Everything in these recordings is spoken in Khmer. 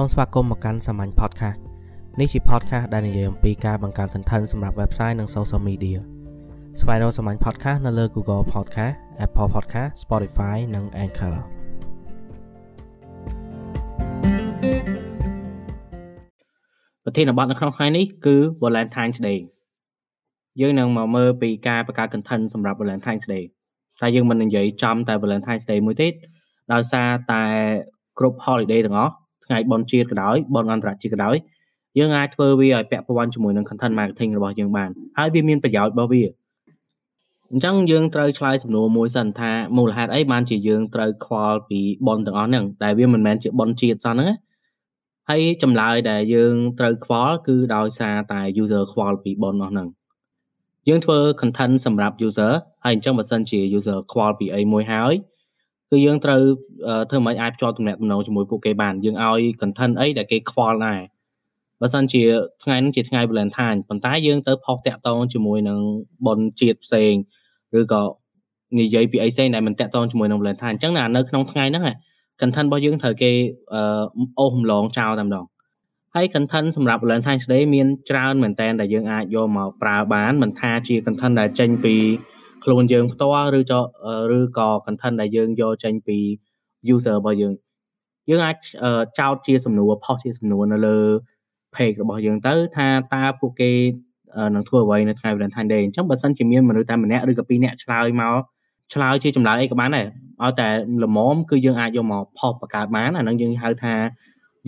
សូមស្វាគមន៍មកកាន់សាមញ្ញ podcast នេះជា podcast ដែលនិយាយអំពីការបង្កើត content សម្រាប់ website និង social media ស្វែងរកសាមញ្ញ podcast នៅលើ Google Podcast Apple Podcast Spotify និង Anchor ប្រធានបទនៅក្នុងថ្ងៃនេះគឺ Valentine's Day យើងនឹងមកមើលពីការបង្កើត content សម្រាប់ Valentine's Day តែយើងមិននិយាយចំតែ Valentine's Day មួយទេដោយសារតែគ្រប់ holiday ទាំងអស់ ថ្ងៃបុណ្យជាតិក៏ដោយបុណ្យអន្តរជាតិក៏ដោយយើងអាចធ្វើវាឲ្យពាក់ព័ន្ធជាមួយនឹង content marketing របស់យើងបានហើយវាមានប្រយោជន៍របស់វាអញ្ចឹងយើងត្រូវឆ្លើយសំណួរមួយសិនថាមូលហេតុអីបានជាយើងត្រូវខ្វល់ពីបុណ្យទាំងអស់ហ្នឹងដែលវាមិនមែនជាបុណ្យជាតិសោះហ្នឹងហើយចម្លើយដែលយើងត្រូវខ្វល់គឺដោយសារតែ user ខ្វល់ពីបុណ្យអស់ហ្នឹងយើងធ្វើ content សម្រាប់ user ហើយអញ្ចឹងបើសិនជា user ខ្វល់ពីអីមួយហើយ គឺយើងត្រូវធ្វើមិនអាចភ្ជាប់ទំនាក់ទំនងជាមួយពួកគេបានយើងឲ្យ content អីដែលគេខ្វល់ដែរបើសិនជាថ្ងៃនេះជាថ្ងៃ Valentine ប៉ុន្តែយើងទៅផុសតាក់តងជាមួយនឹងប៉ុនជាតិផ្សេងឬក៏និយាយពីអីផ្សេងដែលមិនតាក់ទងជាមួយនឹង Valentine អញ្ចឹងនៅក្នុងថ្ងៃហ្នឹង content របស់យើងត្រូវគេអូសម្លងចោលតែម្ដងហើយ content សម្រាប់ Valentine Day មានច្រើនមែនតើដែលយើងអាចយកមកប្រើបានមិនថាជា content ដែលចេញពី ខ្លួនយើងផ្ទាល់ឬចឬក៏ content ដែលយើងយកចេញពី user របស់យើងយើងអាចចោទជាសំណួរផុសជាសំណួរនៅលើ page របស់យើងទៅថាតើពួកគេនឹងធ្វើអ្វីនៅថ្ងៃ Valentine Day អញ្ចឹងបើសិនជាមានមនុស្សតែម្នាក់ឬក៏ពីរនាក់ឆ្លើយមកឆ្លើយជាចម្លើយអីក៏បានដែរឲ្យតែល្មមគឺយើងអាចយកមកផុសបង្កើតបានអានឹងយើងហៅថា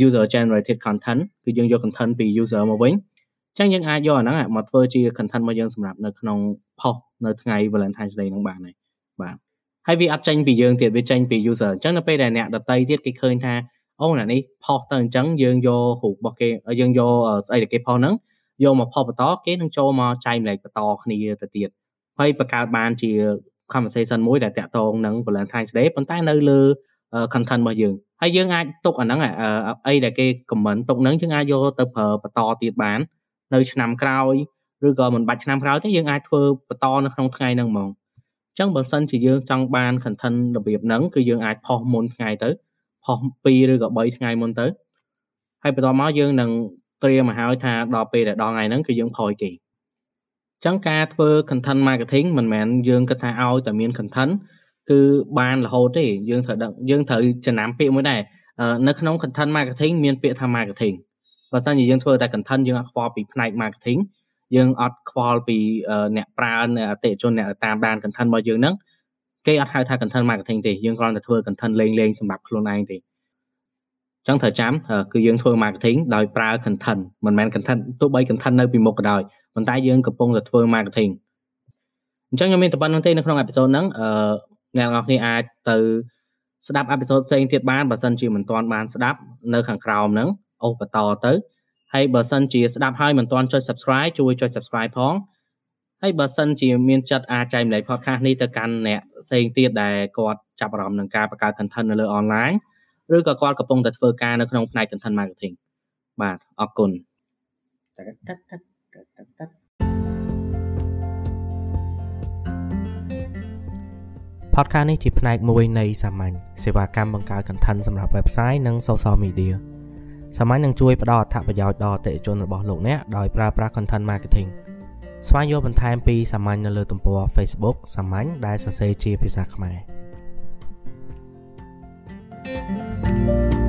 user generated content គឺយើងយក content ពី user មកវិញអញ្ចឹងយើងអាចយកអាហ្នឹងមកធ្វើជា content របស់យើងសម្រាប់នៅក្នុងផុសនៅថ្ងៃ Valentine's Day ហ្នឹងបានហើយបាទហើយវាអត់ចេញពីយើងទៀតវាចេញពី user អញ្ចឹងនៅពេលដែលអ្នកដតីទៀតគេឃើញថាអូអ្នកនេះផុសទៅអញ្ចឹងយើងយករូបរបស់គេយើងយកស្អីដែលគេផុសហ្នឹងយកមកផុសបន្តគេនឹងចូលមកចែកម្លែកបន្តគ្នាទៅទៀតហើយបង្កើតបានជា conversation មួយដែលតាក់ទងនឹង Valentine's Day ប៉ុន្តែនៅលើ content របស់យើងហើយយើងអាចទុកអាហ្នឹងអីដែលគេ comment ទុកហ្នឹងយើងអាចយកទៅប្រើបន្តទៀតបាន នៅឆ្នាំក្រោយឬក៏មិនបាច់ឆ្នាំក្រោយទេយើងអាចធ្វើបន្តនៅក្នុងថ្ងៃហ្នឹងហ្មងអញ្ចឹងបើសិនជាយើងចង់បាន content របៀបហ្នឹងគឺយើងអាចផុសមុនថ្ងៃទៅផុស2ឬក៏3ថ្ងៃមុនទៅហើយបន្ទាប់មកយើងនឹងត្រៀមមកហើយថាដល់ពេលដែលដល់ថ្ងៃហ្នឹងគឺយើងផុសគេអញ្ចឹងការធ្វើ content marketing មិនមែនយើងគិតថាឲ្យតែមាន content គឺបានរហូតទេយើងត្រូវយើងត្រូវចំណាំពាក្យមួយដែរនៅក្នុង content marketing មានពាក្យថា marketing បើសិនជាយើងធ្វើតែ content យើងអត់ខ្វល់ពីផ្នែក marketing យើងអត់ខ្វល់ពីអ្នកប្រើអ្នកអតិថិជនអ្នកតាមដាន content របស់យើងហ្នឹងគេអត់ហៅថា content marketing ទេយើងគ្រាន់តែធ្វើ content លេងលេងសម្រាប់ខ្លួនឯងទេអញ្ចឹងត្រូវចាំគឺយើងធ្វើ marketing ដោយប្រើ content មិនមែន content ទោះបី content នៅពីមុខក៏ដោយប៉ុន្តែយើងកំពុងតែធ្វើ marketing អញ្ចឹងខ្ញុំមានតែប៉ុណ្្នឹងទេនៅក្នុងអេពីសូតហ្នឹងអឺអ្នកនរគ្នាអាចទៅស្ដាប់អេពីសូតផ្សេងទៀតបានបើសិនជាមិនទាន់បានស្ដាប់នៅខាងក្រោមហ្នឹង អូសបន្តទៅហើយបើសិនជាស្ដាប់ហើយមិនទាន់ចុច Subscribe ជួយចុច Subscribe ផងហើយបើសិនជាមានចិត្តអាចចែកម្លែក podcast នេះទៅកាន់អ្នកផ្សេងទៀតដែលគាត់ចាប់អារម្មណ៍នឹងការបង្កើត content នៅលើ online ឬក៏គាត់កំពុងតែធ្វើការនៅក្នុងផ្នែក content marketing បាទអរគុណ podcast នេះជាផ្នែកមួយនៃសាមញ្ញសេវាកម្មបង្កើត content សម្រាប់ website និង social media សាមញ្ញនឹងជួយផ្ដល់អត្ថប្រយោជន៍ដល់អតិថិជនរបស់លោកអ្នកដោយប្រើប្រាស់ content marketing ស្វែងយល់បន្ថែមពីសាមញ្ញនៅលើទំព័រ Facebook សាមញ្ញដែលសរសេរជាភាសាខ្មែរ thank you